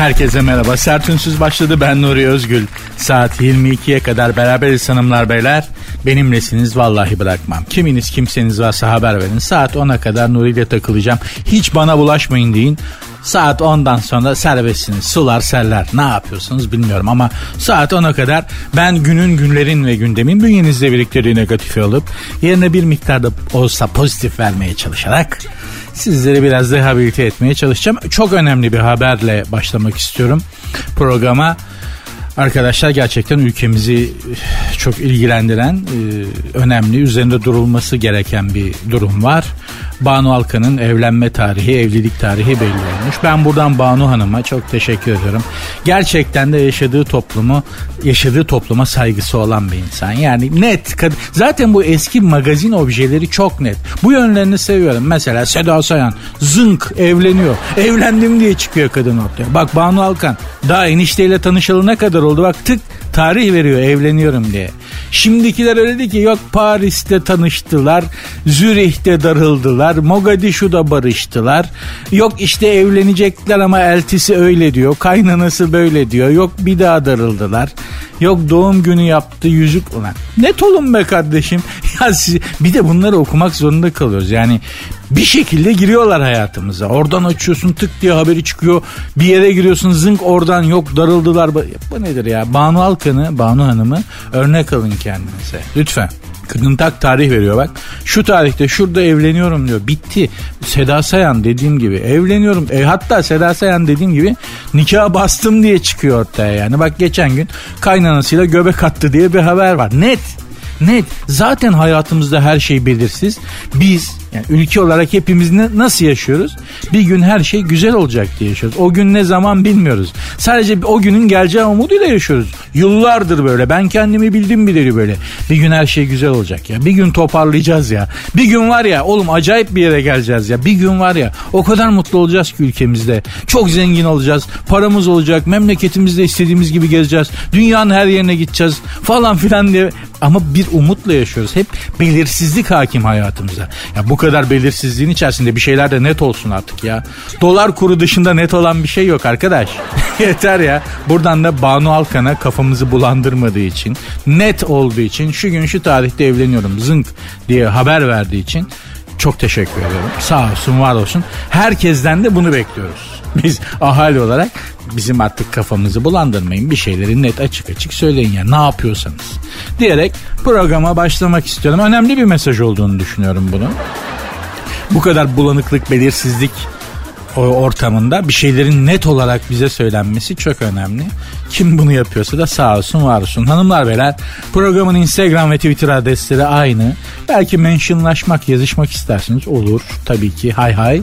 Herkese merhaba. Sertünsüz başladı. Ben Nuri Özgül. Saat 22'ye kadar beraberiz hanımlar beyler. Benimlesiniz vallahi bırakmam. Kiminiz kimseniz varsa haber verin. Saat 10'a kadar Nuri ile takılacağım. Hiç bana bulaşmayın deyin. Saat 10'dan sonra serbestsiniz. Sular seller. Ne yapıyorsunuz bilmiyorum ama saat 10'a kadar ben günün günlerin ve gündemin bünyenizde biriktirdiği negatifi alıp yerine bir miktarda olsa pozitif vermeye çalışarak sizleri biraz rehabilite etmeye çalışacağım. Çok önemli bir haberle başlamak istiyorum programa. Arkadaşlar gerçekten ülkemizi çok ilgilendiren, e, önemli, üzerinde durulması gereken bir durum var. Banu Alkan'ın evlenme tarihi, evlilik tarihi belli olmuş. Ben buradan Banu Hanım'a çok teşekkür ediyorum. Gerçekten de yaşadığı toplumu, yaşadığı topluma saygısı olan bir insan. Yani net. Zaten bu eski magazin objeleri çok net. Bu yönlerini seviyorum. Mesela Seda Sayan zınk evleniyor. Evlendim diye çıkıyor kadın ortaya. Bak Banu Alkan daha enişteyle tanışalı ne kadar oldu bak tık tarih veriyor evleniyorum diye. Şimdikiler öyle dedi ki yok Paris'te tanıştılar, Zürih'te darıldılar, Mogadishu'da barıştılar. Yok işte evlenecekler ama eltisi öyle diyor, kaynanası böyle diyor. Yok bir daha darıldılar. Yok doğum günü yaptı yüzük ulan. Net olun be kardeşim. Ya siz, bir de bunları okumak zorunda kalıyoruz. Yani bir şekilde giriyorlar hayatımıza. Oradan açıyorsun tık diye haberi çıkıyor. Bir yere giriyorsun zınk oradan yok darıldılar. Bu nedir ya? Banu Alkan'ı, Banu Hanım'ı örnek alın kendinize. Lütfen. Kadın tak tarih veriyor bak. Şu tarihte şurada evleniyorum diyor. Bitti. Seda Sayan dediğim gibi evleniyorum. E, hatta Seda Sayan dediğim gibi nikah bastım diye çıkıyor ortaya yani. Bak geçen gün kaynanasıyla göbek attı diye bir haber var. Net net. Zaten hayatımızda her şey belirsiz. Biz yani ülke olarak hepimiz ne, nasıl yaşıyoruz? Bir gün her şey güzel olacak diye yaşıyoruz. O gün ne zaman bilmiyoruz. Sadece o günün geleceği umuduyla yaşıyoruz. Yıllardır böyle. Ben kendimi bildim bileli böyle. Bir gün her şey güzel olacak ya. Bir gün toparlayacağız ya. Bir gün var ya oğlum acayip bir yere geleceğiz ya. Bir gün var ya o kadar mutlu olacağız ki ülkemizde. Çok zengin olacağız. Paramız olacak. Memleketimizde istediğimiz gibi gezeceğiz. Dünyanın her yerine gideceğiz falan filan diye. Ama bir umutla yaşıyoruz. Hep belirsizlik hakim hayatımıza. Ya bu kadar belirsizliğin içerisinde bir şeyler de net olsun artık ya. Dolar kuru dışında net olan bir şey yok arkadaş. Yeter ya. Buradan da Banu Alkan'a kafamızı bulandırmadığı için, net olduğu için, şu gün şu tarihte evleniyorum zınk diye haber verdiği için çok teşekkür ediyorum. Sağ olsun, var olsun. Herkesten de bunu bekliyoruz. Biz ahali olarak bizim artık kafamızı bulandırmayın. Bir şeyleri net açık açık söyleyin ya ne yapıyorsanız. Diyerek programa başlamak istiyorum. Önemli bir mesaj olduğunu düşünüyorum bunu. Bu kadar bulanıklık, belirsizlik ortamında bir şeylerin net olarak bize söylenmesi çok önemli. Kim bunu yapıyorsa da sağ olsun var olsun. Hanımlar beyler programın Instagram ve Twitter adresleri aynı. Belki mentionlaşmak yazışmak isterseniz olur tabii ki hay hay.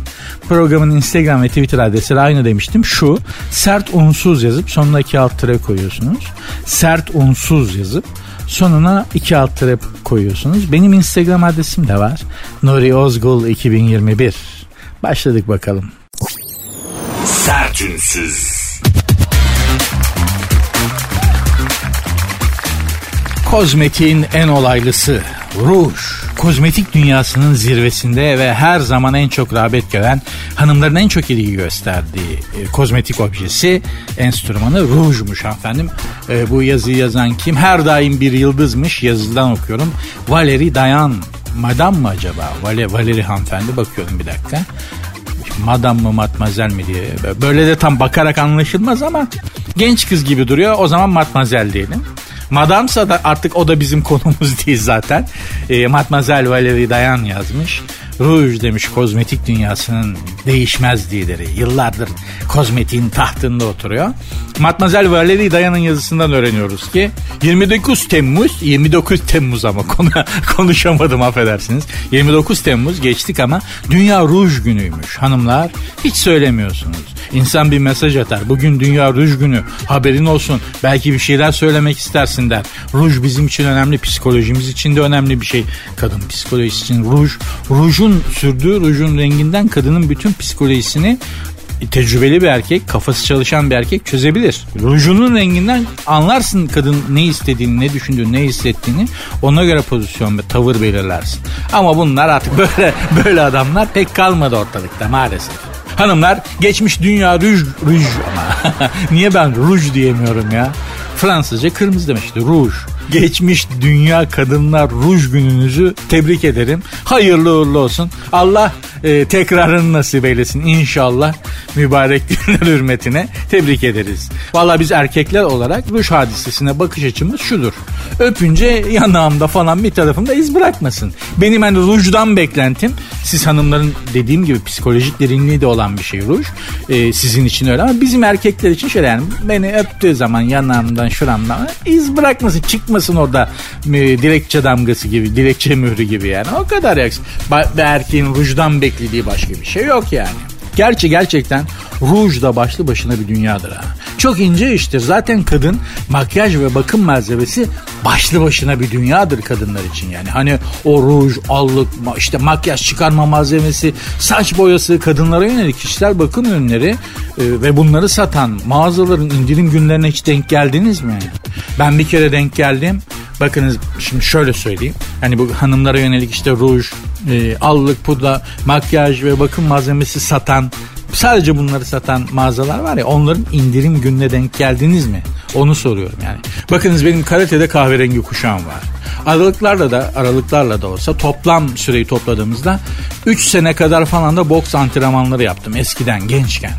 Programın Instagram ve Twitter adresleri aynı demiştim. Şu sert unsuz yazıp sonuna iki alt tere koyuyorsunuz. Sert unsuz yazıp sonuna iki alt tere koyuyorsunuz. Benim Instagram adresim de var. Nuri Ozgul 2021. Başladık bakalım. Sertünsüz. Kozmetiğin en olaylısı ruj. Kozmetik dünyasının zirvesinde ve her zaman en çok rağbet gören hanımların en çok ilgi gösterdiği e, kozmetik objesi enstrümanı rujmuş efendim. E, bu yazıyı yazan kim? Her daim bir yıldızmış yazıdan okuyorum. Valeri Dayan. Madam mı acaba? Vale, Valeri hanımefendi bakıyorum bir dakika madam mı matmazel mi diye. Böyle de tam bakarak anlaşılmaz ama genç kız gibi duruyor. O zaman matmazel diyelim. Madamsa da artık o da bizim konumuz değil zaten. E, Matmazel Valerie Dayan yazmış. Rouge demiş kozmetik dünyasının değişmez lideri. Yıllardır kozmetiğin tahtında oturuyor. Matmazel Valerie Dayan'ın yazısından öğreniyoruz ki 29 Temmuz 29 Temmuz ama konu, konuşamadım affedersiniz. 29 Temmuz geçtik ama Dünya Ruj Günü'ymüş. Hanımlar hiç söylemiyorsunuz. İnsan bir mesaj atar. Bugün Dünya Ruj Günü. Haberin olsun. Belki bir şeyler söylemek istersin der. Ruj bizim için önemli. Psikolojimiz için de önemli bir şey. Kadın psikolojisi için ruj. Rujun sürdüğü rujun renginden kadının bütün psikolojisini tecrübeli bir erkek, kafası çalışan bir erkek çözebilir. Rujunun renginden anlarsın kadın ne istediğini, ne düşündüğünü, ne hissettiğini. Ona göre pozisyon ve tavır belirlersin. Ama bunlar artık böyle böyle adamlar pek kalmadı ortalıkta maalesef. Hanımlar geçmiş dünya ruj, ruj ama niye ben ruj diyemiyorum ya? Fransızca kırmızı demişti ruj. Geçmiş Dünya Kadınlar Ruj Gününüzü tebrik ederim. Hayırlı uğurlu olsun. Allah e, tekrarını nasip eylesin inşallah. Mübarek günler hürmetine tebrik ederiz. Valla biz erkekler olarak ruj hadisesine bakış açımız şudur. Öpünce yanağımda falan bir tarafımda iz bırakmasın. Benim hani rujdan beklentim siz hanımların dediğim gibi psikolojik derinliği de olan bir şey ruj. E, sizin için öyle ama bizim erkekler için şöyle yani beni öptüğü zaman yanağımdan şuramdan iz bırakmasın çıkmasın orada e, dilekçe damgası gibi dilekçe mührü gibi yani o kadar yaksın. Bir erkeğin rujdan beklediği başka bir şey yok yani. Gerçi gerçekten ruj da başlı başına bir dünyadır ha. Çok ince iştir. Zaten kadın makyaj ve bakım malzemesi başlı başına bir dünyadır kadınlar için yani. Hani o ruj, allık, işte makyaj çıkarma malzemesi, saç boyası, kadınlara yönelik kişisel bakım ürünleri e, ve bunları satan mağazaların indirim günlerine hiç denk geldiniz mi? Ben bir kere denk geldim. Bakınız şimdi şöyle söyleyeyim. Hani bu hanımlara yönelik işte ruj, e, allık, pudra, makyaj ve bakım malzemesi satan sadece bunları satan mağazalar var ya onların indirim gününe denk geldiniz mi? Onu soruyorum yani. Bakınız benim karatede kahverengi kuşağım var. Aralıklarla da aralıklarla da olsa toplam süreyi topladığımızda 3 sene kadar falan da boks antrenmanları yaptım eskiden gençken.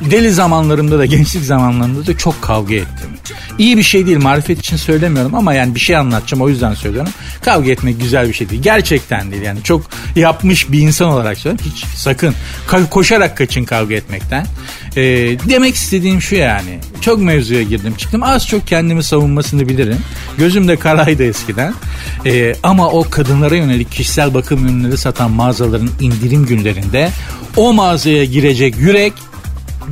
Deli zamanlarımda da gençlik zamanlarımda da çok kavga ettim. İyi bir şey değil marifet için söylemiyorum ama yani bir şey anlatacağım o yüzden söylüyorum. Kavga etmek güzel bir şey değil. Gerçekten değil yani çok yapmış bir insan olarak söylüyorum. Hiç sakın koşarak kaçın kavga etmekten. Ee, demek istediğim şu yani. Çok mevzuya girdim çıktım. Az çok kendimi savunmasını bilirim. Gözüm de karaydı eskiden. Ee, ama o kadınlara yönelik kişisel bakım ürünleri satan mağazaların indirim günlerinde o mağazaya girecek yürek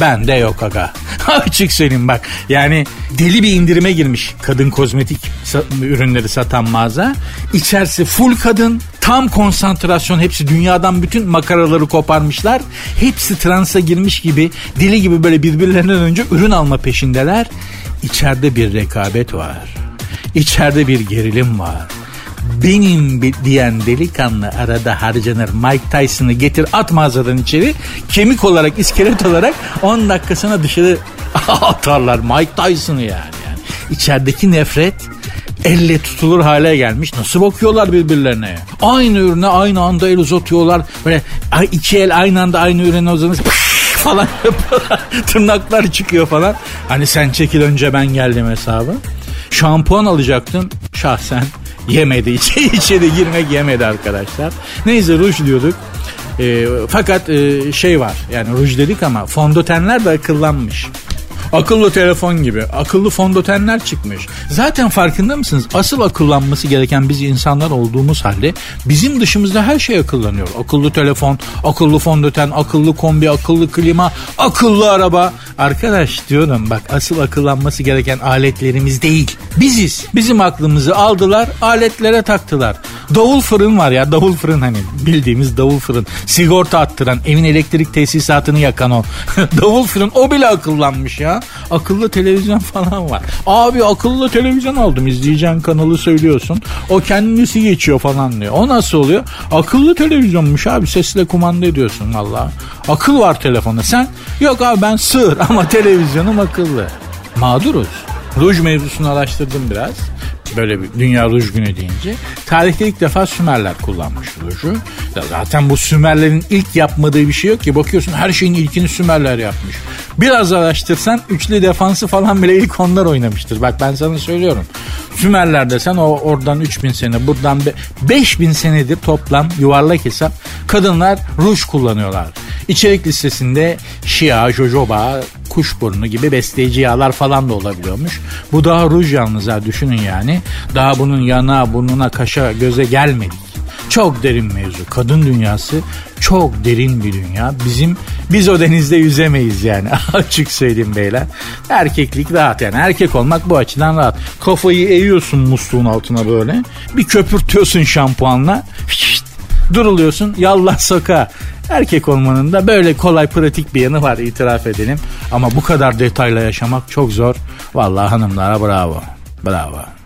Bende yok aga. Açık söyleyeyim bak. Yani deli bir indirime girmiş kadın kozmetik ürünleri satan mağaza. İçerisi full kadın. Tam konsantrasyon hepsi dünyadan bütün makaraları koparmışlar. Hepsi transa girmiş gibi deli gibi böyle birbirlerinden önce ürün alma peşindeler. İçeride bir rekabet var. İçeride bir gerilim var benim diyen delikanlı arada harcanır. Mike Tyson'ı getir at mağazadan içeri. Kemik olarak iskelet olarak 10 dakikasına dışarı atarlar. Mike Tyson'ı yani. yani. İçerideki nefret elle tutulur hale gelmiş. Nasıl bakıyorlar birbirlerine? Aynı ürüne aynı anda el uzatıyorlar. Böyle iki el aynı anda aynı ürüne uzanır falan yapıyorlar. Tırnaklar çıkıyor falan. Hani sen çekil önce ben geldim hesabı. Şampuan alacaktım şahsen yemedi. İçeri, içeri girmek yemedi arkadaşlar. Neyse ruj diyorduk. E, fakat e, şey var yani ruj dedik ama fondötenler de akıllanmış. Akıllı telefon gibi akıllı fondötenler çıkmış. Zaten farkında mısınız? Asıl akıllanması gereken biz insanlar olduğumuz halde bizim dışımızda her şey akıllanıyor. Akıllı telefon, akıllı fondöten, akıllı kombi, akıllı klima, akıllı araba. Arkadaş diyorum bak asıl akıllanması gereken aletlerimiz değil. Biziz. Bizim aklımızı aldılar aletlere taktılar. Davul fırın var ya davul fırın hani bildiğimiz davul fırın. Sigorta attıran evin elektrik tesisatını yakan o. davul fırın o bile akıllanmış ya. Akıllı televizyon falan var. Abi akıllı televizyon aldım izleyeceğin kanalı söylüyorsun. O kendisi geçiyor falan diyor. O nasıl oluyor? Akıllı televizyonmuş abi sesle kumanda ediyorsun valla. Akıl var telefonda. Sen yok abi ben sığır ama televizyonum akıllı. Mağduruz. Ruj mevzusunu araştırdım biraz böyle bir Dünya Ruj Günü deyince. Tarihte ilk defa Sümerler kullanmış ruju. Zaten bu Sümerlerin ilk yapmadığı bir şey yok ki. Bakıyorsun her şeyin ilkini Sümerler yapmış. Biraz araştırsan üçlü defansı falan bile ilk onlar oynamıştır. Bak ben sana söylüyorum. Sümerler desen o oradan 3000 sene buradan 5000 senedir toplam yuvarlak hesap kadınlar ruj kullanıyorlar. İçerik listesinde Şia, jojoba, kuşburnu gibi besleyici yağlar falan da olabiliyormuş. Bu daha ruj yalnız ha düşünün yani. Daha bunun yana, burnuna, kaşa, göze gelmedik. Çok derin mevzu. Kadın dünyası çok derin bir dünya. Bizim biz o denizde yüzemeyiz yani. Açık söyleyeyim beyler. Erkeklik rahat yani. Erkek olmak bu açıdan rahat. Kafayı eğiyorsun musluğun altına böyle. Bir köpürtüyorsun şampuanla. Şişt, duruluyorsun yallah soka. Erkek olmanın da böyle kolay pratik bir yanı var itiraf edelim. Ama bu kadar detayla yaşamak çok zor. Vallahi hanımlara bravo. Bravo.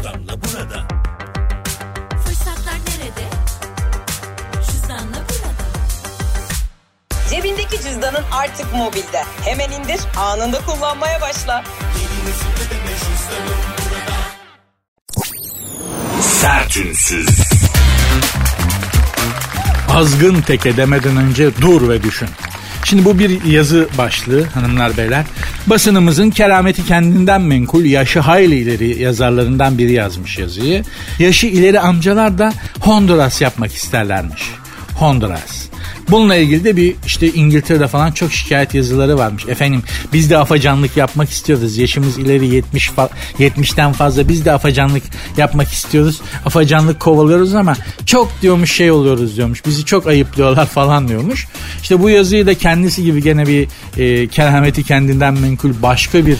Cüzdanla burada. Fırsatlar nerede? Cüzdanla burada. Cebindeki cüzdanın artık mobilde. Hemen indir, anında kullanmaya başla. Sertünsüz. azgın teke demeden önce dur ve düşün. Şimdi bu bir yazı başlığı hanımlar beyler. Basınımızın kerameti kendinden menkul yaşı hayli ileri yazarlarından biri yazmış yazıyı. Yaşı ileri amcalar da Honduras yapmak isterlermiş. Honduras. Bununla ilgili de bir işte İngiltere'de falan çok şikayet yazıları varmış. Efendim biz de afacanlık yapmak istiyoruz. Yaşımız ileri 70 fa- 70'ten fazla biz de afacanlık yapmak istiyoruz. Afacanlık kovalıyoruz ama çok diyormuş şey oluyoruz diyormuş. Bizi çok ayıplıyorlar falan diyormuş. İşte bu yazıyı da kendisi gibi gene bir e, kerameti kendinden menkul başka bir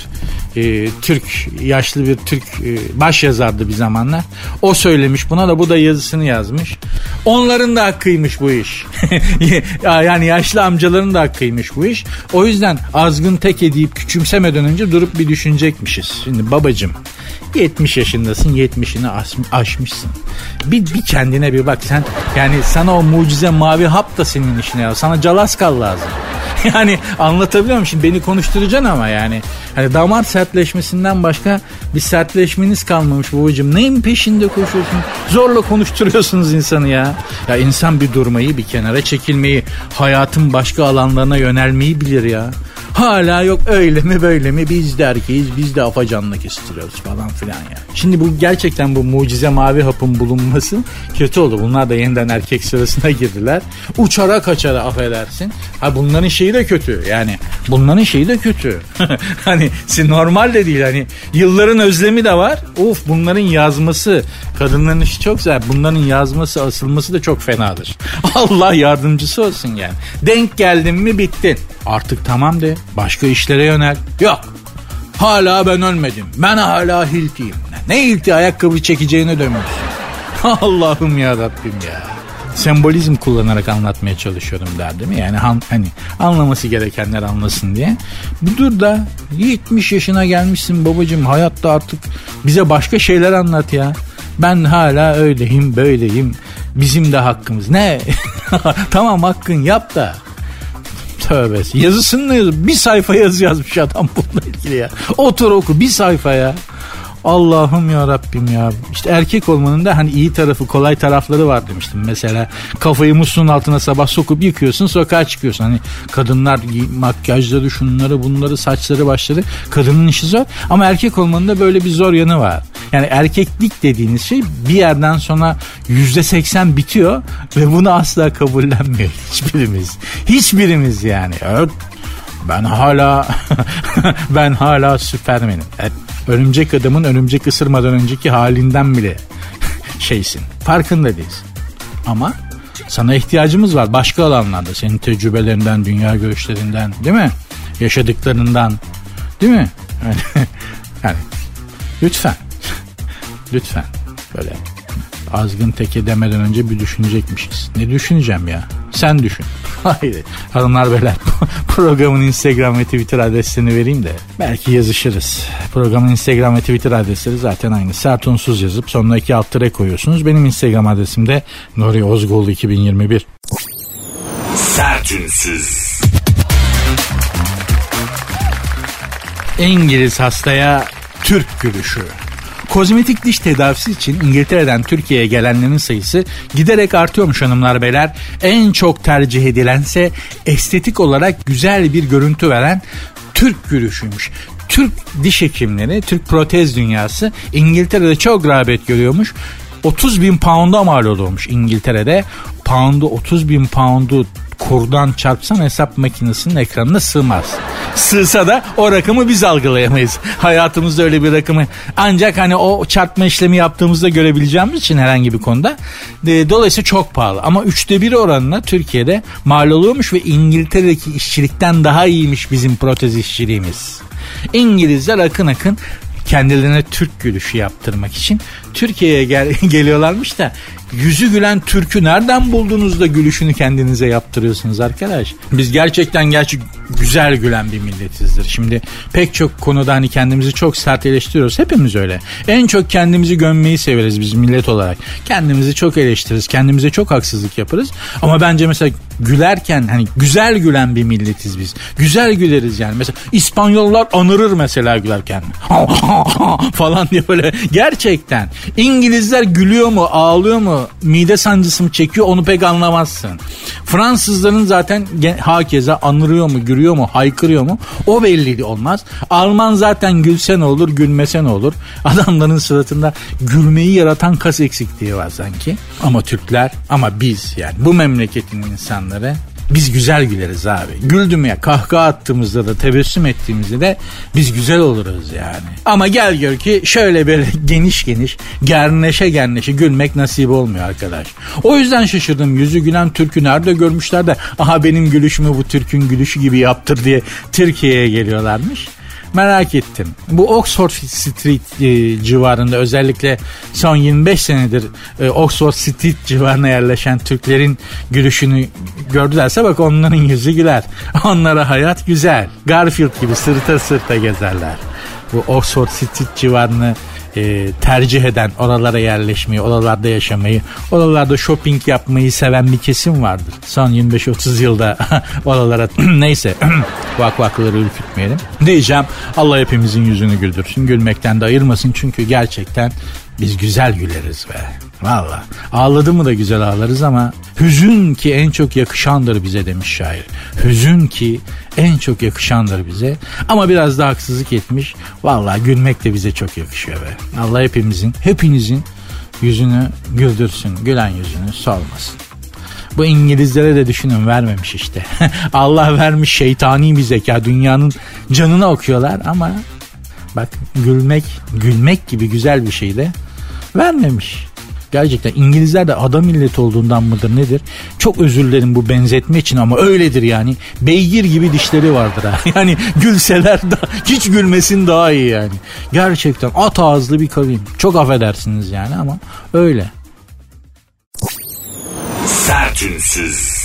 e, Türk yaşlı bir Türk e, baş yazardı bir zamanlar. O söylemiş buna da bu da yazısını yazmış. Onların da hakkıymış bu iş. Ya- yani yaşlı amcaların da hakkıymış bu iş. O yüzden azgın tek edip küçümsemeden önce durup bir düşünecekmişiz. Şimdi babacım 70 yaşındasın 70'ini aş- aşmışsın. Bir, bir kendine bir bak sen yani sana o mucize mavi hap da senin işine ya. Sana calaskal lazım. Yani anlatabiliyor muyum? Şimdi beni konuşturacaksın ama yani. Hani damar sertleşmesinden başka bir sertleşmeniz kalmamış babacığım. Neyin peşinde koşuyorsun? Zorla konuşturuyorsunuz insanı ya. Ya insan bir durmayı, bir kenara çekilmeyi, hayatın başka alanlarına yönelmeyi bilir ya. Hala yok öyle mi böyle mi biz de erkeğiz biz de afacanlık istiyoruz falan filan ya. Şimdi bu gerçekten bu mucize mavi hapın bulunması kötü oldu. Bunlar da yeniden erkek sırasına girdiler. Uçara kaçara affedersin. Ha bunların şeyi de kötü yani. Bunların şeyi de kötü. hani normal de değil hani yılların özlemi de var. Of bunların yazması kadınların işi çok güzel. Bunların yazması asılması da çok fenadır. Allah yardımcısı olsun yani. Denk geldin mi bittin. Artık tamam de başka işlere yönel. Yok Hala ben ölmedim. Ben hala hiltiyim. Ne hilti ayakkabı çekeceğine dönmüşsün. Allah'ım ya Rabbim ya. Sembolizm kullanarak anlatmaya çalışıyorum der değil mi? Yani han- hani anlaması gerekenler anlasın diye. Bir dur da 70 yaşına gelmişsin babacığım hayatta artık bize başka şeyler anlat ya. Ben hala öyleyim böyleyim. Bizim de hakkımız. Ne? tamam hakkın yap da. Tövbe. Yazısını yaz. Bir sayfa yazı yazmış adam bununla ilgili ya. Otur oku bir sayfa ya. Allah'ım ya Rabbim ya. İşte erkek olmanın da hani iyi tarafı kolay tarafları var demiştim. Mesela kafayı musluğun altına sabah sokup yıkıyorsun sokağa çıkıyorsun. Hani kadınlar makyajları şunları bunları saçları başları kadının işi zor. Ama erkek olmanın da böyle bir zor yanı var. Yani erkeklik dediğiniz şey bir yerden sonra yüzde seksen bitiyor ve bunu asla kabullenmiyor hiçbirimiz. Hiçbirimiz yani. Ben hala ben hala süpermenim. Örümcek adamın örümcek ısırmadan önceki halinden bile şeysin. Farkında değilsin. Ama sana ihtiyacımız var başka alanlarda. Senin tecrübelerinden, dünya görüşlerinden, değil mi? Yaşadıklarından, değil mi? Yani lütfen, lütfen böyle azgın teke demeden önce bir düşünecekmişiz. Ne düşüneceğim ya? Sen düşün. Haydi. Hanımlar beyler programın Instagram ve Twitter adreslerini vereyim de belki yazışırız. Programın Instagram ve Twitter adresleri zaten aynı. Sert unsuz yazıp sonuna iki alt tere koyuyorsunuz. Benim Instagram adresim de Nuri Ozgul 2021. Sertünsüz. İngiliz hastaya Türk gülüşü. Kozmetik diş tedavisi için İngiltere'den Türkiye'ye gelenlerin sayısı giderek artıyormuş hanımlar beyler. En çok tercih edilense estetik olarak güzel bir görüntü veren Türk gülüşüymüş. Türk diş hekimleri, Türk protez dünyası İngiltere'de çok rağbet görüyormuş. 30 bin pound'a mal oluyormuş İngiltere'de. Pound'u 30 bin pound'u kurdan çarpsan hesap makinesinin ekranına sığmaz. Sığsa da o rakamı biz algılayamayız. Hayatımızda öyle bir rakamı ancak hani o çarpma işlemi yaptığımızda görebileceğimiz için herhangi bir konuda. E, Dolayısıyla çok pahalı ama üçte bir oranına Türkiye'de mal oluyormuş ve İngiltere'deki işçilikten daha iyiymiş bizim protez işçiliğimiz. İngilizler akın akın kendilerine Türk gülüşü yaptırmak için Türkiye'ye gel- geliyorlarmış da yüzü gülen Türk'ü nereden buldunuz da gülüşünü kendinize yaptırıyorsunuz arkadaş? Biz gerçekten gerçi güzel gülen bir milletizdir. Şimdi pek çok konuda hani kendimizi çok sert eleştiriyoruz. Hepimiz öyle. En çok kendimizi gömmeyi severiz biz millet olarak. Kendimizi çok eleştiririz. Kendimize çok haksızlık yaparız. Ama bence mesela gülerken hani güzel gülen bir milletiz biz. Güzel güleriz yani. Mesela İspanyollar anırır mesela gülerken. falan diye böyle gerçekten. İngilizler gülüyor mu ağlıyor mu mide sancısı mı çekiyor onu pek anlamazsın. Fransızların zaten hakeza anırıyor mu gülüyor mu haykırıyor mu o belli olmaz. Alman zaten gülse ne olur gülmese ne olur. Adamların suratında gülmeyi yaratan kas eksikliği var sanki. Ama Türkler ama biz yani bu memleketin insanları biz güzel güleriz abi. Güldüm ya kahkaha attığımızda da tebessüm ettiğimizde de biz güzel oluruz yani. Ama gel gör ki şöyle böyle geniş geniş gerneşe gerneşe gülmek nasip olmuyor arkadaş. O yüzden şaşırdım yüzü gülen Türk'ü nerede görmüşler de aha benim gülüşümü bu Türk'ün gülüşü gibi yaptır diye Türkiye'ye geliyorlarmış. Merak ettim. Bu Oxford Street e, civarında özellikle son 25 senedir e, Oxford Street civarına yerleşen Türklerin gülüşünü gördülerse bak onların yüzü güler. Onlara hayat güzel. Garfield gibi sırta sırta gezerler. Bu Oxford Street civarını e, tercih eden, oralara yerleşmeyi, oralarda yaşamayı, oralarda shopping yapmayı seven bir kesim vardır. Son 25-30 yılda oralara neyse vak vakları ürkütmeyelim. Diyeceğim Allah hepimizin yüzünü güldürsün. Gülmekten de ayırmasın çünkü gerçekten biz güzel güleriz be. Valla. Ağladı mı da güzel ağlarız ama hüzün ki en çok yakışandır bize demiş şair. Hüzün ki en çok yakışandır bize. Ama biraz da haksızlık etmiş. Valla gülmek de bize çok yakışıyor be. Allah hepimizin, hepinizin yüzünü güldürsün. Gülen yüzünü solmasın. Bu İngilizlere de düşünün vermemiş işte. Allah vermiş şeytani bir zeka. Dünyanın canını okuyorlar ama bak gülmek, gülmek gibi güzel bir şey de vermemiş. Gerçekten İngilizler de adam milleti olduğundan mıdır nedir? Çok özür dilerim bu benzetme için ama öyledir yani. Beygir gibi dişleri vardır ha. Yani gülseler da hiç gülmesin daha iyi yani. Gerçekten at ağızlı bir kavim. Çok affedersiniz yani ama öyle. Sertünsüz.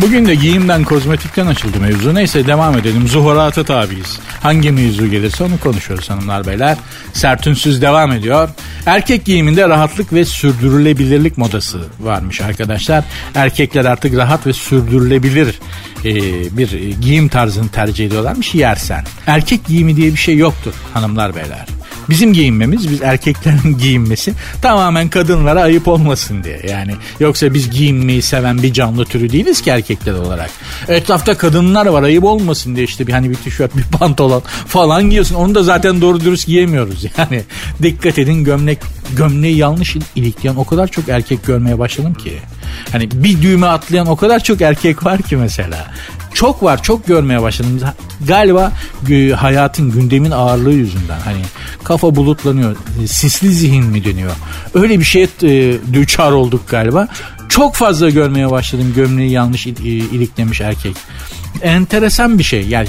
Bugün de giyimden kozmetikten açıldı mevzu. Neyse devam edelim. Zuhurata tabiiz. Hangi mevzu gelirse onu konuşuyoruz hanımlar beyler. Sertünsüz devam ediyor. Erkek giyiminde rahatlık ve sürdürülebilirlik modası varmış arkadaşlar. Erkekler artık rahat ve sürdürülebilir e, bir giyim tarzını tercih ediyorlarmış yersen. Erkek giyimi diye bir şey yoktur hanımlar beyler. Bizim giyinmemiz, biz erkeklerin giyinmesi tamamen kadınlara ayıp olmasın diye. Yani yoksa biz giyinmeyi seven bir canlı türü değiliz ki erkekler olarak. Etrafta kadınlar var ayıp olmasın diye işte bir hani bir tişört, bir pantolon falan giyiyorsun. Onu da zaten doğru dürüst giyemiyoruz yani. Dikkat edin gömlek gömleği yanlış ilikleyen o kadar çok erkek görmeye başladım ki. Hani bir düğme atlayan o kadar çok erkek var ki mesela. Çok var çok görmeye başladım. Galiba e, hayatın gündemin ağırlığı yüzünden hani kafa bulutlanıyor. E, Sisli zihin mi deniyor? Öyle bir şeye e, düçar olduk galiba. Çok fazla görmeye başladım gömleği yanlış il- iliklemiş erkek. Enteresan bir şey. Yani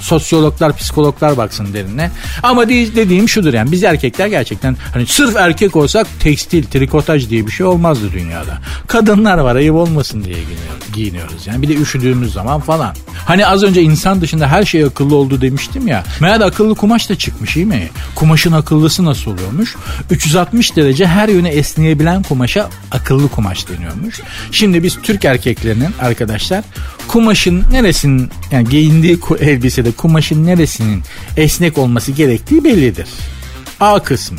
sosyologlar, psikologlar baksın derine. Ama de- dediğim şudur yani biz erkekler gerçekten hani sırf erkek olsak tekstil, trikotaj diye bir şey olmazdı dünyada. Kadınlar var ayıp olmasın diye giyiniyor- giyiniyoruz yani. Bir de üşüdüğümüz zaman falan. Hani az önce insan dışında her şey akıllı oldu demiştim ya. Meğer akıllı kumaş da çıkmış iyi mi? Kumaşın akıllısı nasıl oluyormuş? 360 derece her yöne esneyebilen kumaşa akıllı kumaş deniyormuş. Şimdi biz Türk erkeklerinin arkadaşlar kumaşın neresinin yani giyindiği elbisede kumaşın neresinin esnek olması gerektiği bellidir. A kısmı.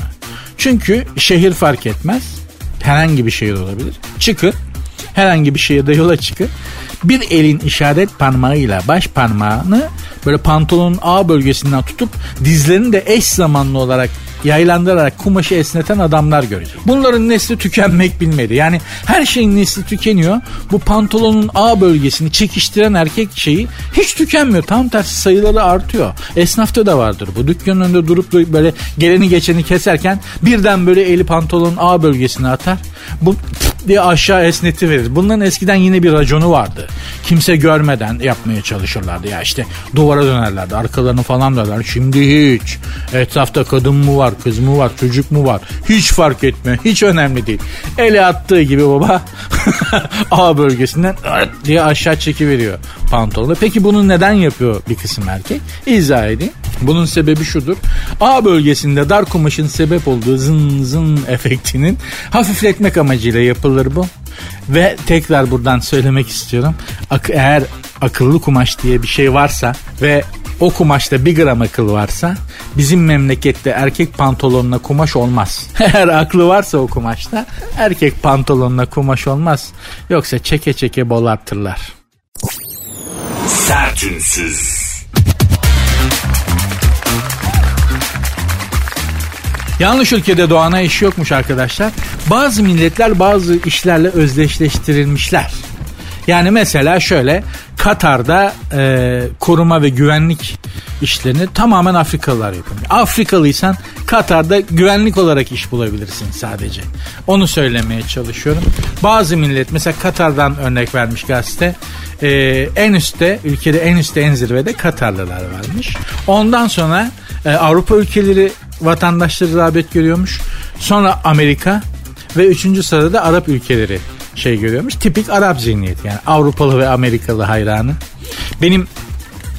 Çünkü şehir fark etmez. Herhangi bir şehir olabilir. Çıkın. Herhangi bir şehirde yola çıkın. Bir elin işaret parmağıyla baş parmağını böyle pantolonun A bölgesinden tutup dizlerini de eş zamanlı olarak yaylandırarak kumaşı esneten adamlar görecek. Bunların nesli tükenmek bilmedi. Yani her şeyin nesli tükeniyor. Bu pantolonun A bölgesini çekiştiren erkek şeyi hiç tükenmiyor. Tam tersi sayıları artıyor. Esnafta da vardır bu. Dükkanın önünde durup böyle geleni geçeni keserken birden böyle eli pantolonun A bölgesine atar. Bu diye aşağı esneti verir. Bunların eskiden yine bir raconu vardı. Kimse görmeden yapmaya çalışırlardı. Ya işte duvara dönerlerdi. Arkalarını falan dönerler. Şimdi hiç. Etrafta kadın mı var, kız mı var, çocuk mu var? Hiç fark etmiyor. Hiç önemli değil. Eli attığı gibi baba A bölgesinden diye aşağı çekiveriyor pantolonu. Peki bunu neden yapıyor bir kısım erkek? İzah edeyim. Bunun sebebi şudur. A bölgesinde dar kumaşın sebep olduğu zın zın efektinin hafifletmek amacıyla yapılır bu. Ve tekrar buradan söylemek istiyorum. Ak- eğer akıllı kumaş diye bir şey varsa ve o kumaşta bir gram akıl varsa bizim memlekette erkek pantolonuna kumaş olmaz. Eğer aklı varsa o kumaşta erkek pantolonuna kumaş olmaz. Yoksa çeke çeke bolartırlar. Sertünsüz. Yanlış ülkede doğana iş yokmuş arkadaşlar. Bazı milletler bazı işlerle özdeşleştirilmişler. Yani mesela şöyle Katar'da e, koruma ve güvenlik işlerini tamamen Afrikalılar yapıyor. Afrikalıysan Katar'da güvenlik olarak iş bulabilirsin sadece. Onu söylemeye çalışıyorum. Bazı millet mesela Katar'dan örnek vermiş gazete. E, en üstte ülkede en üstte en zirvede Katarlılar varmış. Ondan sonra e, Avrupa ülkeleri vatandaşları rağbet görüyormuş. Sonra Amerika ve üçüncü sırada da Arap ülkeleri şey görüyormuş. Tipik Arap zihniyeti yani Avrupalı ve Amerikalı hayranı. Benim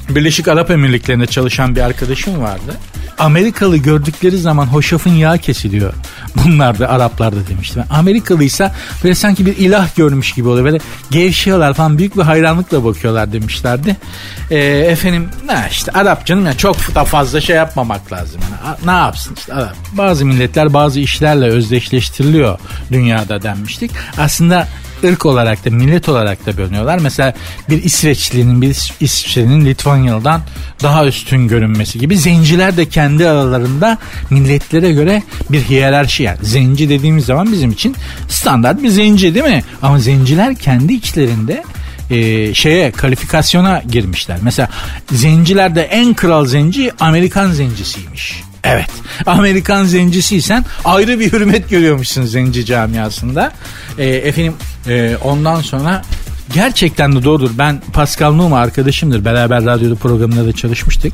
Birleşik Arap Emirlikleri'nde çalışan bir arkadaşım vardı. Amerikalı gördükleri zaman hoşafın yağı kesiliyor. Bunlar da Araplarda demiştim. Amerikalıysa böyle sanki bir ilah görmüş gibi oluyor. Böyle gevşiyorlar falan büyük bir hayranlıkla bakıyorlar demişlerdi. Ee, efendim ne işte Arap canım ya çok da fazla şey yapmamak lazım. Yani, ne yapsın işte Arap. Bazı milletler bazı işlerle özdeşleştiriliyor dünyada denmiştik. Aslında ırk olarak da millet olarak da bölünüyorlar. Mesela bir İsveçlinin bir İs- İsviçre'nin Litvanyalı'dan daha üstün görünmesi gibi zenciler de kendi aralarında milletlere göre bir hiyerarşi yani. Zenci dediğimiz zaman bizim için standart bir zenci değil mi? Ama zenciler kendi içlerinde e, şeye kalifikasyona girmişler. Mesela zencilerde en kral zenci Amerikan zencisiymiş. Evet. Amerikan zencisiysen ayrı bir hürmet görüyormuşsun zenci camiasında. E, efendim e, ondan sonra gerçekten de doğrudur. Ben Pascal Numa arkadaşımdır. Beraber radyoda programında da çalışmıştık.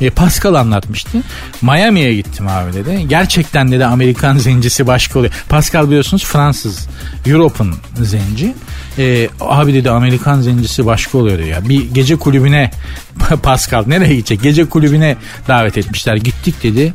E, Pascal anlatmıştı. Miami'ye gittim abi dedi. Gerçekten dedi Amerikan zencisi başka oluyor. Pascal biliyorsunuz Fransız. Europe'un zenci. E, abi dedi Amerikan zencisi başka oluyor ya. Bir gece kulübüne Pascal nereye gidecek? Gece kulübüne davet etmişler. Gittik dedi.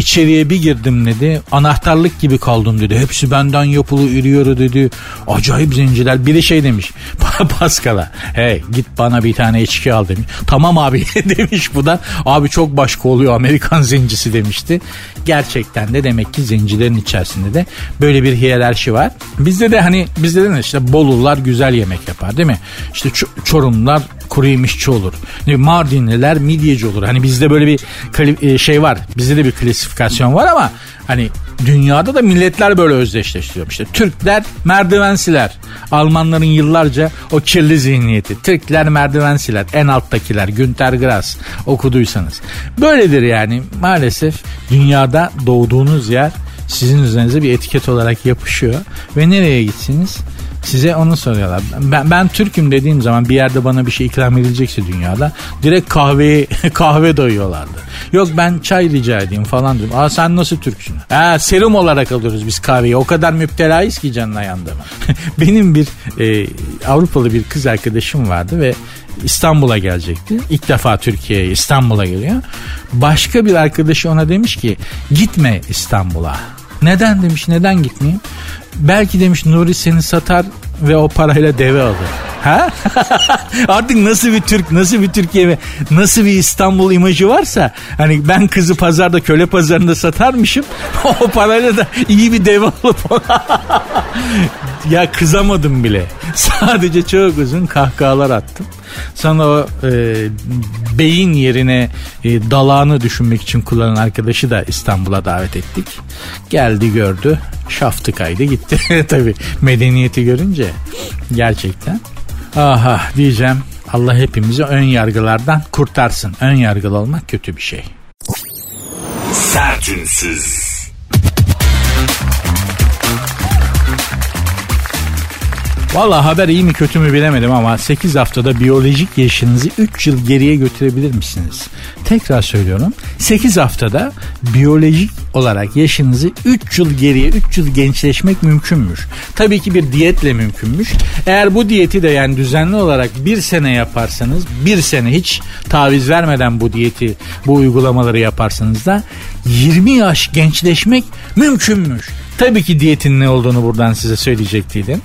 İçeriye bir girdim dedi. Anahtarlık gibi kaldım dedi. Hepsi benden yapılı ürüyor dedi. Acayip zenciler. Biri şey demiş Pascal'a. Hey git bana bir tane içki al demiş. Tamam abi demiş bu da. Abi çok başka oluyor Amerikan zencisi demişti. Gerçekten de demek ki zencilerin içerisinde de böyle bir hiyerarşi var. Bizde de hani bizde de işte Bolular güzel yemek yapar değil mi? İşte Çorumlar kuru yemişçi olur. Mardinliler midyeci olur. Hani bizde böyle bir e, şey var. Bizde de bir klasifikasyon var ama hani dünyada da milletler böyle özdeşleştiriyor. İşte Türkler merdivensiler. Almanların yıllarca o kirli zihniyeti. Türkler merdivensiler. En alttakiler. Günter Grass okuduysanız. Böyledir yani maalesef dünyada doğduğunuz yer sizin üzerinize bir etiket olarak yapışıyor. Ve nereye gitsiniz? Size onu soruyorlar. Ben, ben Türk'üm dediğim zaman bir yerde bana bir şey ikram edilecekse dünyada direkt kahveyi kahve doyuyorlardı. Yok ben çay rica edeyim falan diyorum. Aa sen nasıl Türksün? Ha, serum olarak alıyoruz biz kahveyi. O kadar müptelayız ki canına yandı? Benim bir e, Avrupalı bir kız arkadaşım vardı ve İstanbul'a gelecekti. İlk defa Türkiye'ye İstanbul'a geliyor. Başka bir arkadaşı ona demiş ki gitme İstanbul'a. Neden demiş neden gitmeyeyim? Belki demiş Nuri seni satar ve o parayla deve alır. Ha? Artık nasıl bir Türk, nasıl bir Türkiye ve nasıl bir İstanbul imajı varsa hani ben kızı pazarda köle pazarında satarmışım. o parayla da iyi bir dev olup ya kızamadım bile. Sadece çok uzun kahkahalar attım. Sonra o e, beyin yerine e, dalağını düşünmek için kullanan arkadaşı da İstanbul'a davet ettik. Geldi gördü. Şaftı kaydı gitti. Tabii medeniyeti görünce gerçekten. Aha diyeceğim. Allah hepimizi ön yargılardan kurtarsın. Ön yargılı olmak kötü bir şey. Sertünsüz. Valla haber iyi mi kötü mü bilemedim ama 8 haftada biyolojik yaşınızı 3 yıl geriye götürebilir misiniz? Tekrar söylüyorum. 8 haftada biyolojik olarak yaşınızı 3 yıl geriye 3 yıl gençleşmek mümkünmüş. Tabii ki bir diyetle mümkünmüş. Eğer bu diyeti de yani düzenli olarak bir sene yaparsanız bir sene hiç taviz vermeden bu diyeti bu uygulamaları yaparsanız da 20 yaş gençleşmek mümkünmüş. Tabii ki diyetin ne olduğunu buradan size söyleyecektiydim.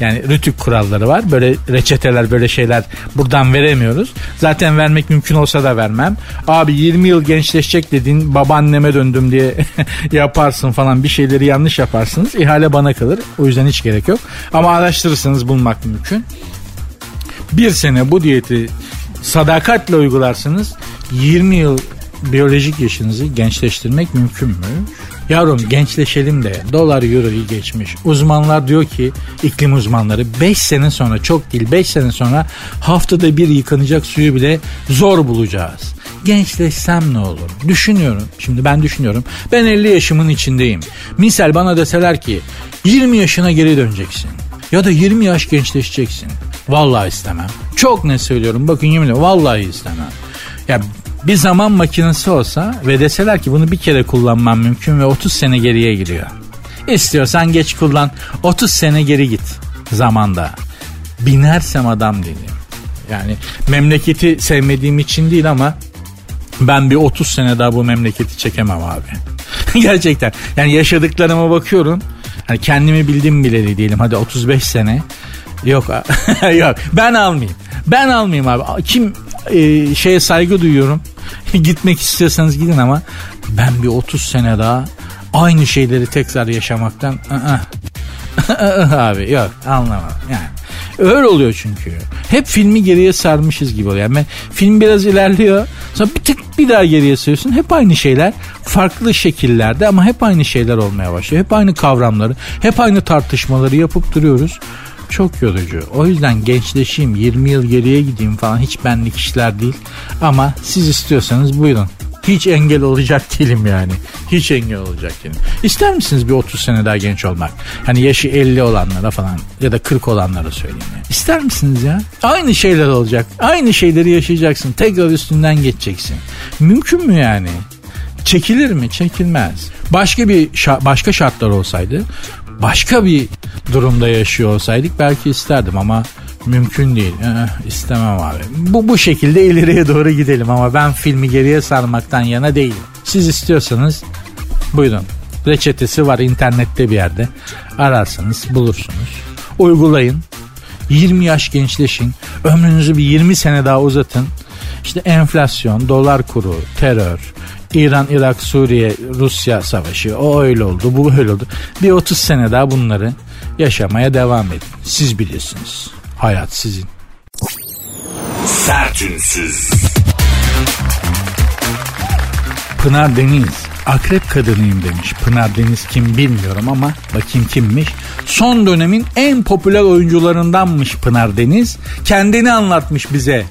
Yani rütük kuralları var. Böyle reçeteler böyle şeyler buradan veremiyoruz. Zaten vermek mümkün olsa da vermem. Abi 20 yıl gençleşecek dedin babaanneme döndüm diye yaparsın falan bir şeyleri yanlış yaparsınız. İhale bana kalır. O yüzden hiç gerek yok. Ama araştırırsanız bulmak mümkün. Bir sene bu diyeti sadakatle uygularsınız 20 yıl biyolojik yaşınızı gençleştirmek mümkün mü? Yavrum gençleşelim de dolar euroyu geçmiş. Uzmanlar diyor ki iklim uzmanları 5 sene sonra çok değil 5 sene sonra haftada bir yıkanacak suyu bile zor bulacağız. Gençleşsem ne olur? Düşünüyorum. Şimdi ben düşünüyorum. Ben 50 yaşımın içindeyim. Misal bana deseler ki 20 yaşına geri döneceksin. Ya da 20 yaş gençleşeceksin. Vallahi istemem. Çok ne söylüyorum. Bakın yemin ederim vallahi istemem. Ya bir zaman makinesi olsa ve deseler ki bunu bir kere kullanman mümkün ve 30 sene geriye gidiyor. İstiyorsan geç kullan 30 sene geri git zamanda. Binersem adam değilim. Yani memleketi sevmediğim için değil ama ben bir 30 sene daha bu memleketi çekemem abi. Gerçekten. Yani yaşadıklarıma bakıyorum. Hani kendimi bildim bileli diyelim. Hadi 35 sene. Yok yok ben almayayım. Ben almayayım abi. Kim e, şeye saygı duyuyorum. Gitmek istiyorsanız gidin ama ben bir 30 sene daha aynı şeyleri tekrar yaşamaktan abi yok anlamam yani. Öyle oluyor çünkü. Hep filmi geriye sarmışız gibi oluyor. Yani film biraz ilerliyor. Sonra bir tık bir daha geriye sarıyorsun. Hep aynı şeyler. Farklı şekillerde ama hep aynı şeyler olmaya başlıyor. Hep aynı kavramları, hep aynı tartışmaları yapıp duruyoruz çok yorucu. O yüzden gençleşeyim 20 yıl geriye gideyim falan hiç benlik işler değil. Ama siz istiyorsanız buyurun. Hiç engel olacak değilim yani. Hiç engel olacak değilim. İster misiniz bir 30 sene daha genç olmak? Hani yaşı 50 olanlara falan ya da 40 olanlara söyleyeyim. Yani. İster misiniz ya? Aynı şeyler olacak. Aynı şeyleri yaşayacaksın. Tekrar üstünden geçeceksin. Mümkün mü yani? Çekilir mi? Çekilmez. Başka bir başka şartlar olsaydı başka bir durumda yaşıyor olsaydık belki isterdim ama mümkün değil. Ee, istemem abi. Bu bu şekilde ileriye doğru gidelim ama ben filmi geriye sarmaktan yana değilim. Siz istiyorsanız buyurun. Reçetesi var internette bir yerde. Ararsanız bulursunuz. Uygulayın. 20 yaş gençleşin. Ömrünüzü bir 20 sene daha uzatın. İşte enflasyon, dolar kuru, terör, İran, Irak, Suriye, Rusya savaşı o öyle oldu bu öyle oldu. Bir 30 sene daha bunları yaşamaya devam edin. Siz bilirsiniz. Hayat sizin. Sertünsüz. Pınar Deniz akrep kadınıyım demiş. Pınar Deniz kim bilmiyorum ama bakayım kimmiş. Son dönemin en popüler oyuncularındanmış Pınar Deniz. Kendini anlatmış bize.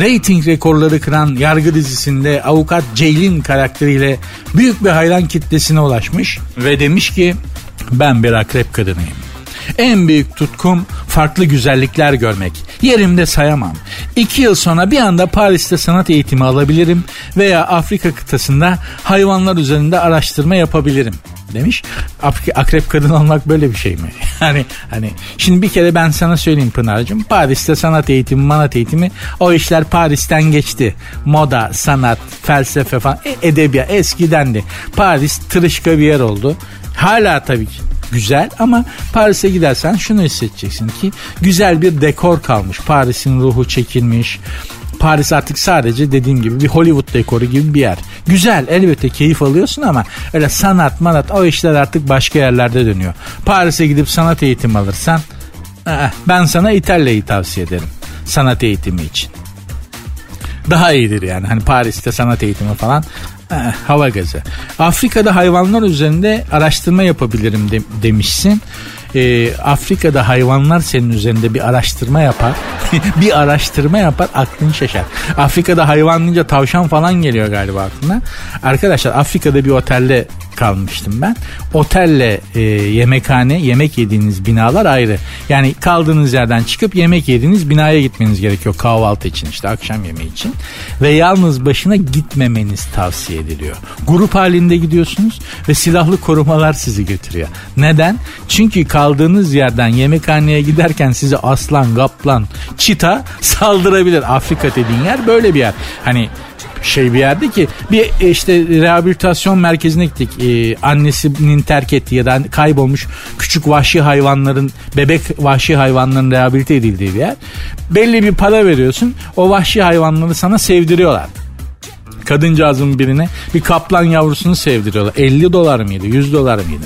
Rating rekorları kıran yargı dizisinde avukat Ceylin karakteriyle büyük bir hayran kitlesine ulaşmış ve demiş ki ben bir akrep kadınıyım. En büyük tutkum farklı güzellikler görmek. Yerimde sayamam. İki yıl sonra bir anda Paris'te sanat eğitimi alabilirim veya Afrika kıtasında hayvanlar üzerinde araştırma yapabilirim demiş. Akrep kadın olmak böyle bir şey mi? hani hani şimdi bir kere ben sana söyleyeyim Pınar'cığım. Paris'te sanat eğitimi, manat eğitimi o işler Paris'ten geçti. Moda, sanat, felsefe falan e, edebiyat eskidendi. Paris tırışka bir yer oldu. Hala tabii ki güzel ama Paris'e gidersen şunu hissedeceksin ki güzel bir dekor kalmış. Paris'in ruhu çekilmiş. Paris artık sadece dediğim gibi bir Hollywood dekoru gibi bir yer. Güzel elbette keyif alıyorsun ama öyle sanat manat o işler artık başka yerlerde dönüyor. Paris'e gidip sanat eğitimi alırsan ben sana İtalya'yı tavsiye ederim sanat eğitimi için. Daha iyidir yani hani Paris'te sanat eğitimi falan hava gazı. Afrika'da hayvanlar üzerinde araştırma yapabilirim de, demişsin. Ee, Afrika'da hayvanlar senin üzerinde bir araştırma yapar. bir araştırma yapar aklın şaşar. Afrika'da hayvan deyince tavşan falan geliyor galiba aklına. Arkadaşlar Afrika'da bir otelde kalmıştım ben. Otelle e, yemekhane, yemek yediğiniz binalar ayrı. Yani kaldığınız yerden çıkıp yemek yediğiniz binaya gitmeniz gerekiyor kahvaltı için işte akşam yemeği için. Ve yalnız başına gitmemeniz tavsiye ediliyor. Grup halinde gidiyorsunuz ve silahlı korumalar sizi götürüyor. Neden? Çünkü kaldığınız yerden yemekhaneye giderken size aslan, kaplan, çita saldırabilir. Afrika dediğin yer böyle bir yer. Hani şey bir yerde ki bir işte rehabilitasyon merkezine gittik. Ee, annesinin terk ettiği ya da kaybolmuş küçük vahşi hayvanların bebek vahşi hayvanların rehabilite edildiği bir yer. Belli bir para veriyorsun. O vahşi hayvanları sana sevdiriyorlar kadıncağızın birine bir kaplan yavrusunu sevdiriyorlar. 50 dolar mıydı 100 dolar mıydı?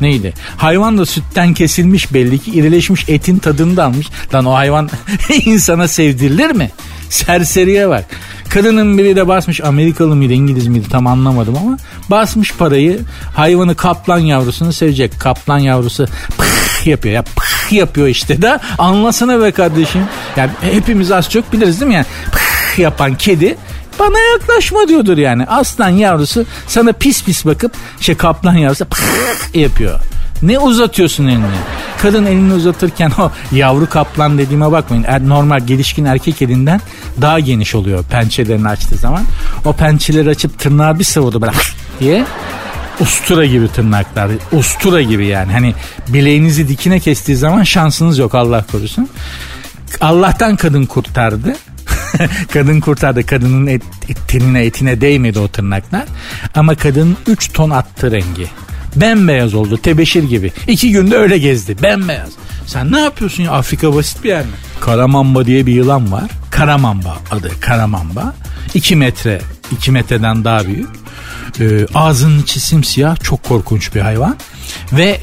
Neydi? Hayvan da sütten kesilmiş belli ki irileşmiş etin tadını da almış. Lan o hayvan insana sevdirilir mi? Serseriye bak. Kadının biri de basmış Amerikalı mıydı İngiliz miydi tam anlamadım ama basmış parayı hayvanı kaplan yavrusunu sevecek. Kaplan yavrusu pıh yapıyor ya pıh yapıyor işte da anlasana be kardeşim. Yani hepimiz az çok biliriz değil mi yani pıh yapan kedi bana yaklaşma diyordur yani. Aslan yavrusu sana pis pis bakıp şey kaplan yavrusu yapıyor. Ne uzatıyorsun elini? Kadın elini uzatırken o yavru kaplan dediğime bakmayın. Er, normal gelişkin erkek elinden daha geniş oluyor pençelerini açtığı zaman. O pençeleri açıp tırnağı bir savurdu böyle diye. Ustura gibi tırnaklar. Ustura gibi yani. Hani bileğinizi dikine kestiği zaman şansınız yok Allah korusun. Allah'tan kadın kurtardı. kadın kurtardı. Kadının et, tenine etine değmedi o tırnaklar. Ama kadının 3 ton attı rengi. Bembeyaz oldu tebeşir gibi. İki günde öyle gezdi bembeyaz. Sen ne yapıyorsun ya Afrika basit bir yer mi? Karamamba diye bir yılan var. Karamamba adı Karamamba. 2 metre 2 metreden daha büyük. Ee, ağzının içi simsiyah çok korkunç bir hayvan. Ve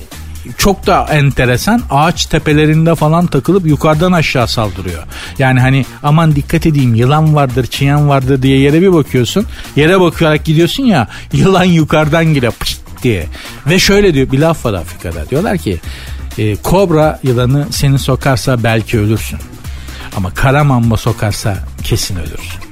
çok da enteresan ağaç tepelerinde falan takılıp yukarıdan aşağı saldırıyor. Yani hani aman dikkat edeyim yılan vardır çiyan vardır diye yere bir bakıyorsun. Yere bakarak gidiyorsun ya yılan yukarıdan geliyor pışt diye. Ve şöyle diyor bir laf var Afrika'da diyorlar ki e, kobra yılanı seni sokarsa belki ölürsün. Ama kara mamba sokarsa kesin ölürsün.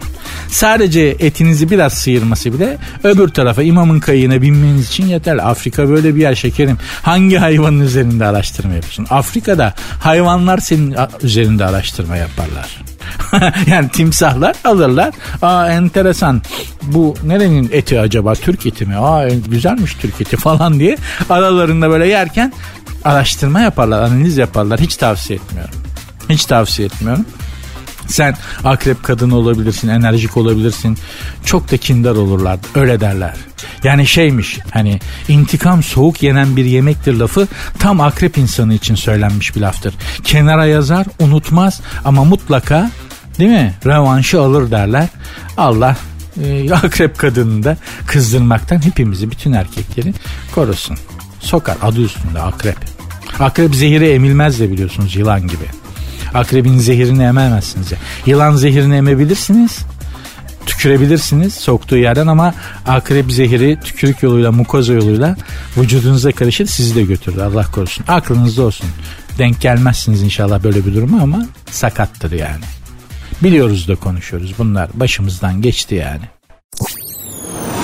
Sadece etinizi biraz sıyırması bile öbür tarafa imamın kayığına binmeniz için yeterli. Afrika böyle bir yer şekerim. Hangi hayvanın üzerinde araştırma yapıyorsun? Afrika'da hayvanlar senin üzerinde araştırma yaparlar. yani timsahlar alırlar. Aa enteresan. Bu nerenin eti acaba? Türk eti mi? Aa güzelmiş Türk eti falan diye aralarında böyle yerken araştırma yaparlar, analiz yaparlar. Hiç tavsiye etmiyorum. Hiç tavsiye etmiyorum. Sen akrep kadın olabilirsin, enerjik olabilirsin. Çok da kindar olurlar. Öyle derler. Yani şeymiş hani intikam soğuk yenen bir yemektir lafı tam akrep insanı için söylenmiş bir laftır. Kenara yazar, unutmaz ama mutlaka değil mi? Revanşı alır derler. Allah e, akrep kadını da kızdırmaktan hepimizi bütün erkekleri korusun. Sokar adı üstünde akrep. Akrep zehiri emilmez de biliyorsunuz yılan gibi. Akrebin zehirini ememezsiniz. Ya. Yılan zehirini emebilirsiniz. Tükürebilirsiniz soktuğu yerden ama akrep zehiri tükürük yoluyla mukoza yoluyla vücudunuza karışır sizi de götürür Allah korusun. Aklınızda olsun. Denk gelmezsiniz inşallah böyle bir duruma ama sakattır yani. Biliyoruz da konuşuyoruz. Bunlar başımızdan geçti yani.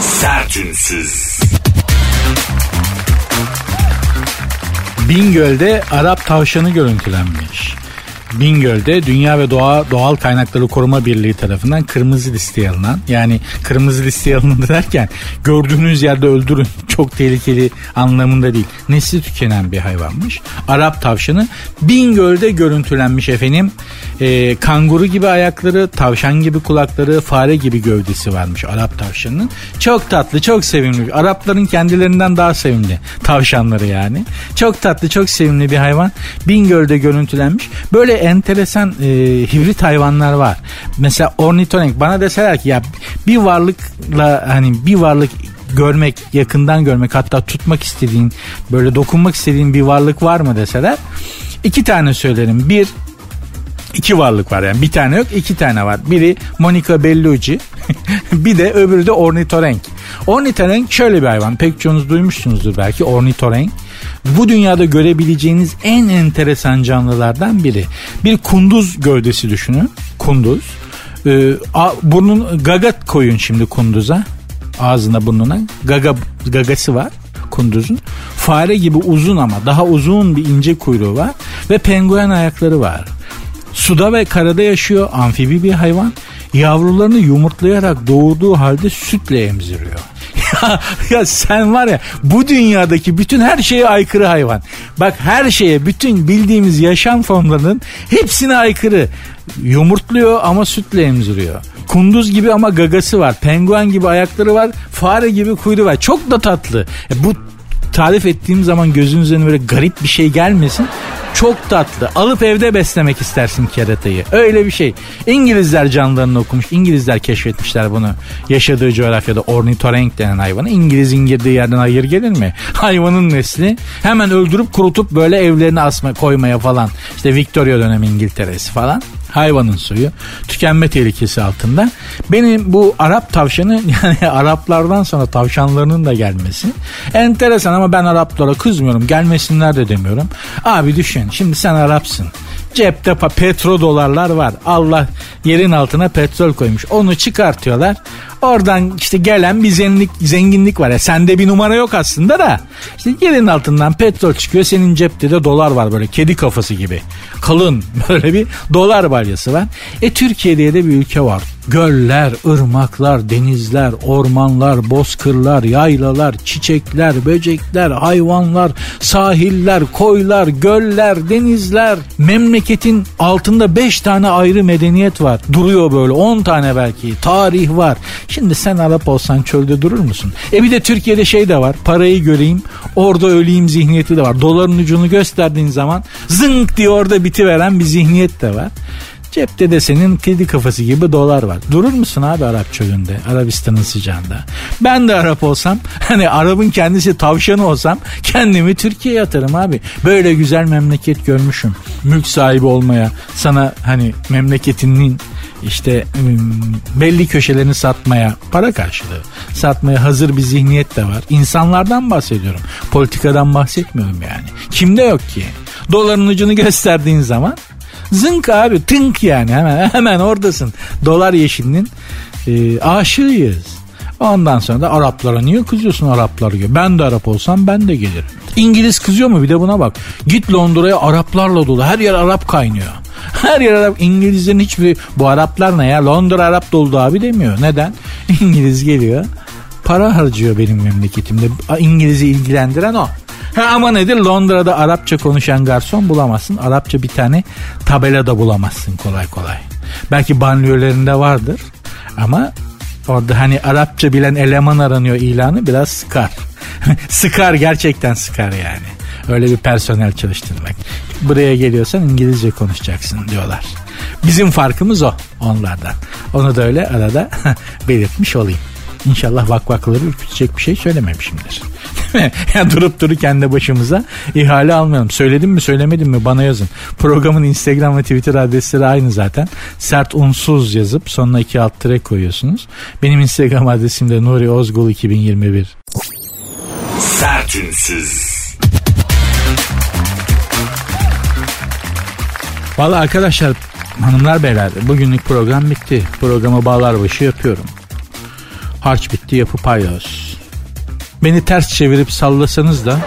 Sertünsüz. Bingöl'de Arap tavşanı görüntülenmiş. Bingöl'de Dünya ve Doğa Doğal Kaynakları Koruma Birliği tarafından kırmızı listeye alınan yani kırmızı listeye alınan derken gördüğünüz yerde öldürün çok tehlikeli anlamında değil. Nesli tükenen bir hayvanmış. Arap tavşanı Bingöl'de görüntülenmiş efendim. e, kanguru gibi ayakları, tavşan gibi kulakları, fare gibi gövdesi varmış Arap tavşanının. Çok tatlı, çok sevimli. Arapların kendilerinden daha sevimli tavşanları yani. Çok tatlı, çok sevimli bir hayvan. Bingöl'de görüntülenmiş. Böyle enteresan e, hibrit hayvanlar var. Mesela ornitorenk bana deseler ki ya bir varlıkla hani bir varlık görmek, yakından görmek hatta tutmak istediğin, böyle dokunmak istediğin bir varlık var mı deseler iki tane söylerim. Bir iki varlık var yani bir tane yok iki tane var. Biri Monica Bellucci bir de öbürü de ornitorenk. Ornitorenk şöyle bir hayvan pek çoğunuz duymuşsunuzdur belki ornitorenk. Bu dünyada görebileceğiniz en enteresan canlılardan biri. Bir kunduz gövdesi düşünün. Kunduz. Ee, a, burnun gaga koyun şimdi kunduza. Ağzına burnuna. Gaga, gagası var kunduzun. Fare gibi uzun ama daha uzun bir ince kuyruğu var. Ve penguen ayakları var. Suda ve karada yaşıyor amfibi bir hayvan. Yavrularını yumurtlayarak doğurduğu halde sütle emziriyor. ya, sen var ya bu dünyadaki bütün her şeye aykırı hayvan. Bak her şeye bütün bildiğimiz yaşam formlarının hepsine aykırı. Yumurtluyor ama sütle emziriyor. Kunduz gibi ama gagası var. Penguen gibi ayakları var. Fare gibi kuyruğu var. Çok da tatlı. E, bu tarif ettiğim zaman gözünüzün böyle garip bir şey gelmesin. Çok tatlı. Alıp evde beslemek istersin keratayı. Öyle bir şey. İngilizler canlarını okumuş. İngilizler keşfetmişler bunu. Yaşadığı coğrafyada ornitorenk denen hayvanı. İngilizin girdiği yerden hayır gelir mi? Hayvanın nesli hemen öldürüp kurutup böyle evlerine asma koymaya falan. İşte Victoria dönemi İngiltere'si falan hayvanın suyu tükenme tehlikesi altında. Benim bu Arap tavşanı yani Araplardan sonra tavşanlarının da gelmesi enteresan ama ben Araplara kızmıyorum. Gelmesinler de demiyorum. Abi düşün şimdi sen Arapsın. Cepte petrodolarlar var. Allah yerin altına petrol koymuş. Onu çıkartıyorlar. Oradan işte gelen bir zenginlik, zenginlik var. Ya sende bir numara yok aslında da. İşte yerin altından petrol çıkıyor. Senin cepte de dolar var böyle kedi kafası gibi. Kalın böyle bir dolar balyası var. E Türkiye'de de bir ülke var. Göller, ırmaklar, denizler, ormanlar, bozkırlar, yaylalar, çiçekler, böcekler, hayvanlar, sahiller, koylar, göller, denizler. Memleketin altında 5 tane ayrı medeniyet var. Duruyor böyle 10 tane belki. Tarih var. Şimdi sen Arap olsan çölde durur musun? E bir de Türkiye'de şey de var. Parayı göreyim, orada öleyim zihniyeti de var. Doların ucunu gösterdiğin zaman zınk diye orada bitiveren bir zihniyet de var. Cepte de senin kedi kafası gibi dolar var. Durur musun abi Arap çölünde, Arabistan'ın sıcağında? Ben de Arap olsam, hani Arap'ın kendisi tavşanı olsam kendimi Türkiye'ye atarım abi. Böyle güzel memleket görmüşüm. Mülk sahibi olmaya, sana hani memleketinin işte belli köşelerini satmaya para karşılığı satmaya hazır bir zihniyet de var. İnsanlardan bahsediyorum. Politikadan bahsetmiyorum yani. Kimde yok ki? Doların ucunu gösterdiğin zaman Zınk abi tınk yani hemen hemen oradasın. Dolar yeşilinin e, aşığıyız. Ondan sonra da Araplara niye kızıyorsun Araplar gibi? Ben de Arap olsam ben de gelirim. İngiliz kızıyor mu bir de buna bak. Git Londra'ya Araplarla dolu. Her yer Arap kaynıyor. Her yer Arap. İngilizlerin hiçbir bu Araplar ne ya? Londra Arap doldu abi demiyor. Neden? İngiliz geliyor. Para harcıyor benim memleketimde. İngiliz'i ilgilendiren o. Ha ama nedir Londra'da Arapça konuşan garson bulamazsın. Arapça bir tane tabela da bulamazsın kolay kolay. Belki banliyölerinde vardır ama orada hani Arapça bilen eleman aranıyor ilanı biraz sıkar. sıkar gerçekten sıkar yani. Öyle bir personel çalıştırmak. Buraya geliyorsan İngilizce konuşacaksın diyorlar. Bizim farkımız o onlardan. Onu da öyle arada belirtmiş olayım. İnşallah vakvakları ürkütecek bir şey söylememişimdir. yani durup duru kendi başımıza ihale almayalım. Söyledim mi söylemedim mi bana yazın. Programın Instagram ve Twitter adresleri aynı zaten. Sert unsuz yazıp sonuna iki alt tere koyuyorsunuz. Benim Instagram adresim de Nuri Ozgul 2021. Sert unsuz. Valla arkadaşlar hanımlar beyler bugünlük program bitti. Programı bağlar başı yapıyorum. Harç bitti yapı paydos. Beni ters çevirip sallasanız da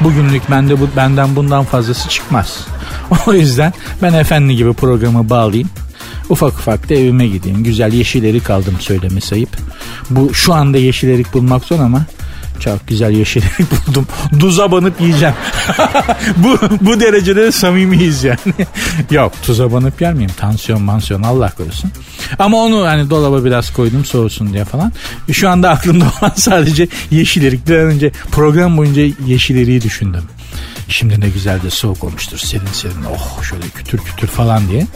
bugünlük bende bu, benden bundan fazlası çıkmaz. O yüzden ben efendi gibi programı bağlayayım. Ufak ufak da evime gideyim. Güzel yeşil erik aldım söyleme sayıp. Bu şu anda yeşil erik bulmak zor ama Çok güzel yeşillik buldum. Duza banıp yiyeceğim. bu, bu derecede de samimiyiz yani. Yok tuza banıp yer miyim? Tansiyon mansiyon Allah korusun. Ama onu hani dolaba biraz koydum soğusun diye falan. Şu anda aklımda olan sadece yeşil erik. Bir önce program boyunca yeşil düşündüm. Şimdi ne güzel de soğuk olmuştur serin serin oh şöyle kütür kütür falan diye.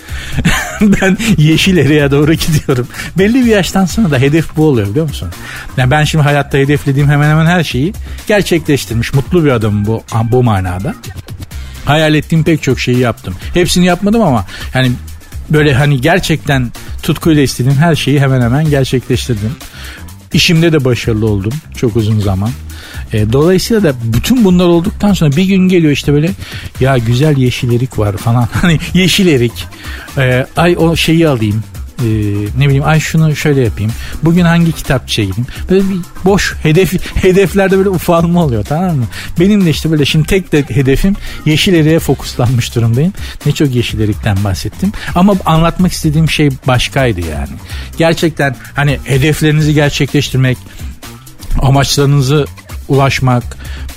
ben yeşil eriğe doğru gidiyorum. Belli bir yaştan sonra da hedef bu oluyor biliyor musun? Yani ben şimdi hayatta hedeflediğim hemen hemen her şeyi gerçekleştirmiş mutlu bir adamım bu, bu manada. Hayal ettiğim pek çok şeyi yaptım. Hepsini yapmadım ama yani böyle hani gerçekten tutkuyla istediğim her şeyi hemen hemen gerçekleştirdim. İşimde de başarılı oldum çok uzun zaman. E, dolayısıyla da bütün bunlar olduktan sonra bir gün geliyor işte böyle ya güzel yeşil erik var falan. Hani yeşil erik. E, ay o şeyi alayım e, ne bileyim ay şunu şöyle yapayım. Bugün hangi kitapçıya gideyim? Böyle bir boş hedef hedeflerde böyle ufalma oluyor tamam mı? Benim de işte böyle şimdi tek de hedefim yeşil eriğe fokuslanmış durumdayım. Ne çok yeşil erikten bahsettim. Ama anlatmak istediğim şey başkaydı yani. Gerçekten hani hedeflerinizi gerçekleştirmek, amaçlarınızı ulaşmak,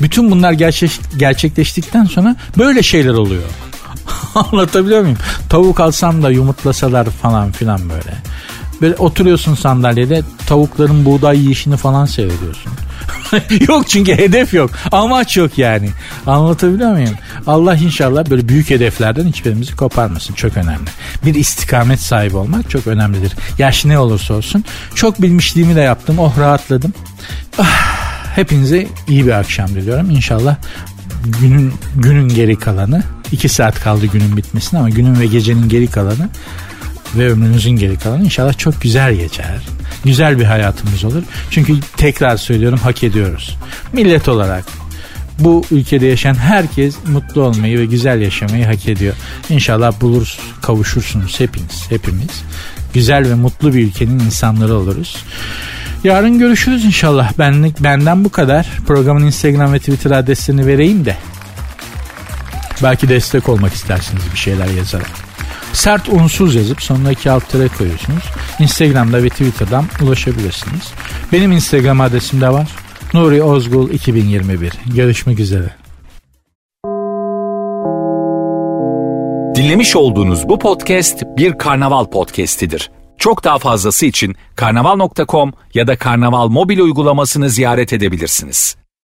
bütün bunlar gerçek, gerçekleştikten sonra böyle şeyler oluyor. Anlatabiliyor muyum? Tavuk alsam da yumurtlasalar falan filan böyle. Böyle oturuyorsun sandalyede tavukların buğday yiyişini falan seyrediyorsun. yok çünkü hedef yok. Amaç yok yani. Anlatabiliyor muyum? Allah inşallah böyle büyük hedeflerden hiçbirimizi koparmasın. Çok önemli. Bir istikamet sahibi olmak çok önemlidir. Yaş ne olursa olsun. Çok bilmişliğimi de yaptım. Oh rahatladım. Ah, hepinize iyi bir akşam diliyorum. İnşallah günün günün geri kalanı 2 saat kaldı günün bitmesine ama günün ve gecenin geri kalanı ve ömrünüzün geri kalanı inşallah çok güzel geçer. Güzel bir hayatımız olur. Çünkü tekrar söylüyorum hak ediyoruz. Millet olarak bu ülkede yaşayan herkes mutlu olmayı ve güzel yaşamayı hak ediyor. İnşallah bulur, kavuşursunuz hepiniz, hepimiz. Güzel ve mutlu bir ülkenin insanları oluruz. Yarın görüşürüz inşallah. Benlik benden bu kadar. Programın Instagram ve Twitter adreslerini vereyim de. Belki destek olmak istersiniz bir şeyler yazarak. Sert unsuz yazıp sonuna iki alt tere koyuyorsunuz. Instagram'da ve Twitter'dan ulaşabilirsiniz. Benim Instagram adresim de var. Nuri Ozgul 2021. Görüşmek üzere. Dinlemiş olduğunuz bu podcast bir karnaval podcastidir. Çok daha fazlası için karnaval.com ya da karnaval mobil uygulamasını ziyaret edebilirsiniz.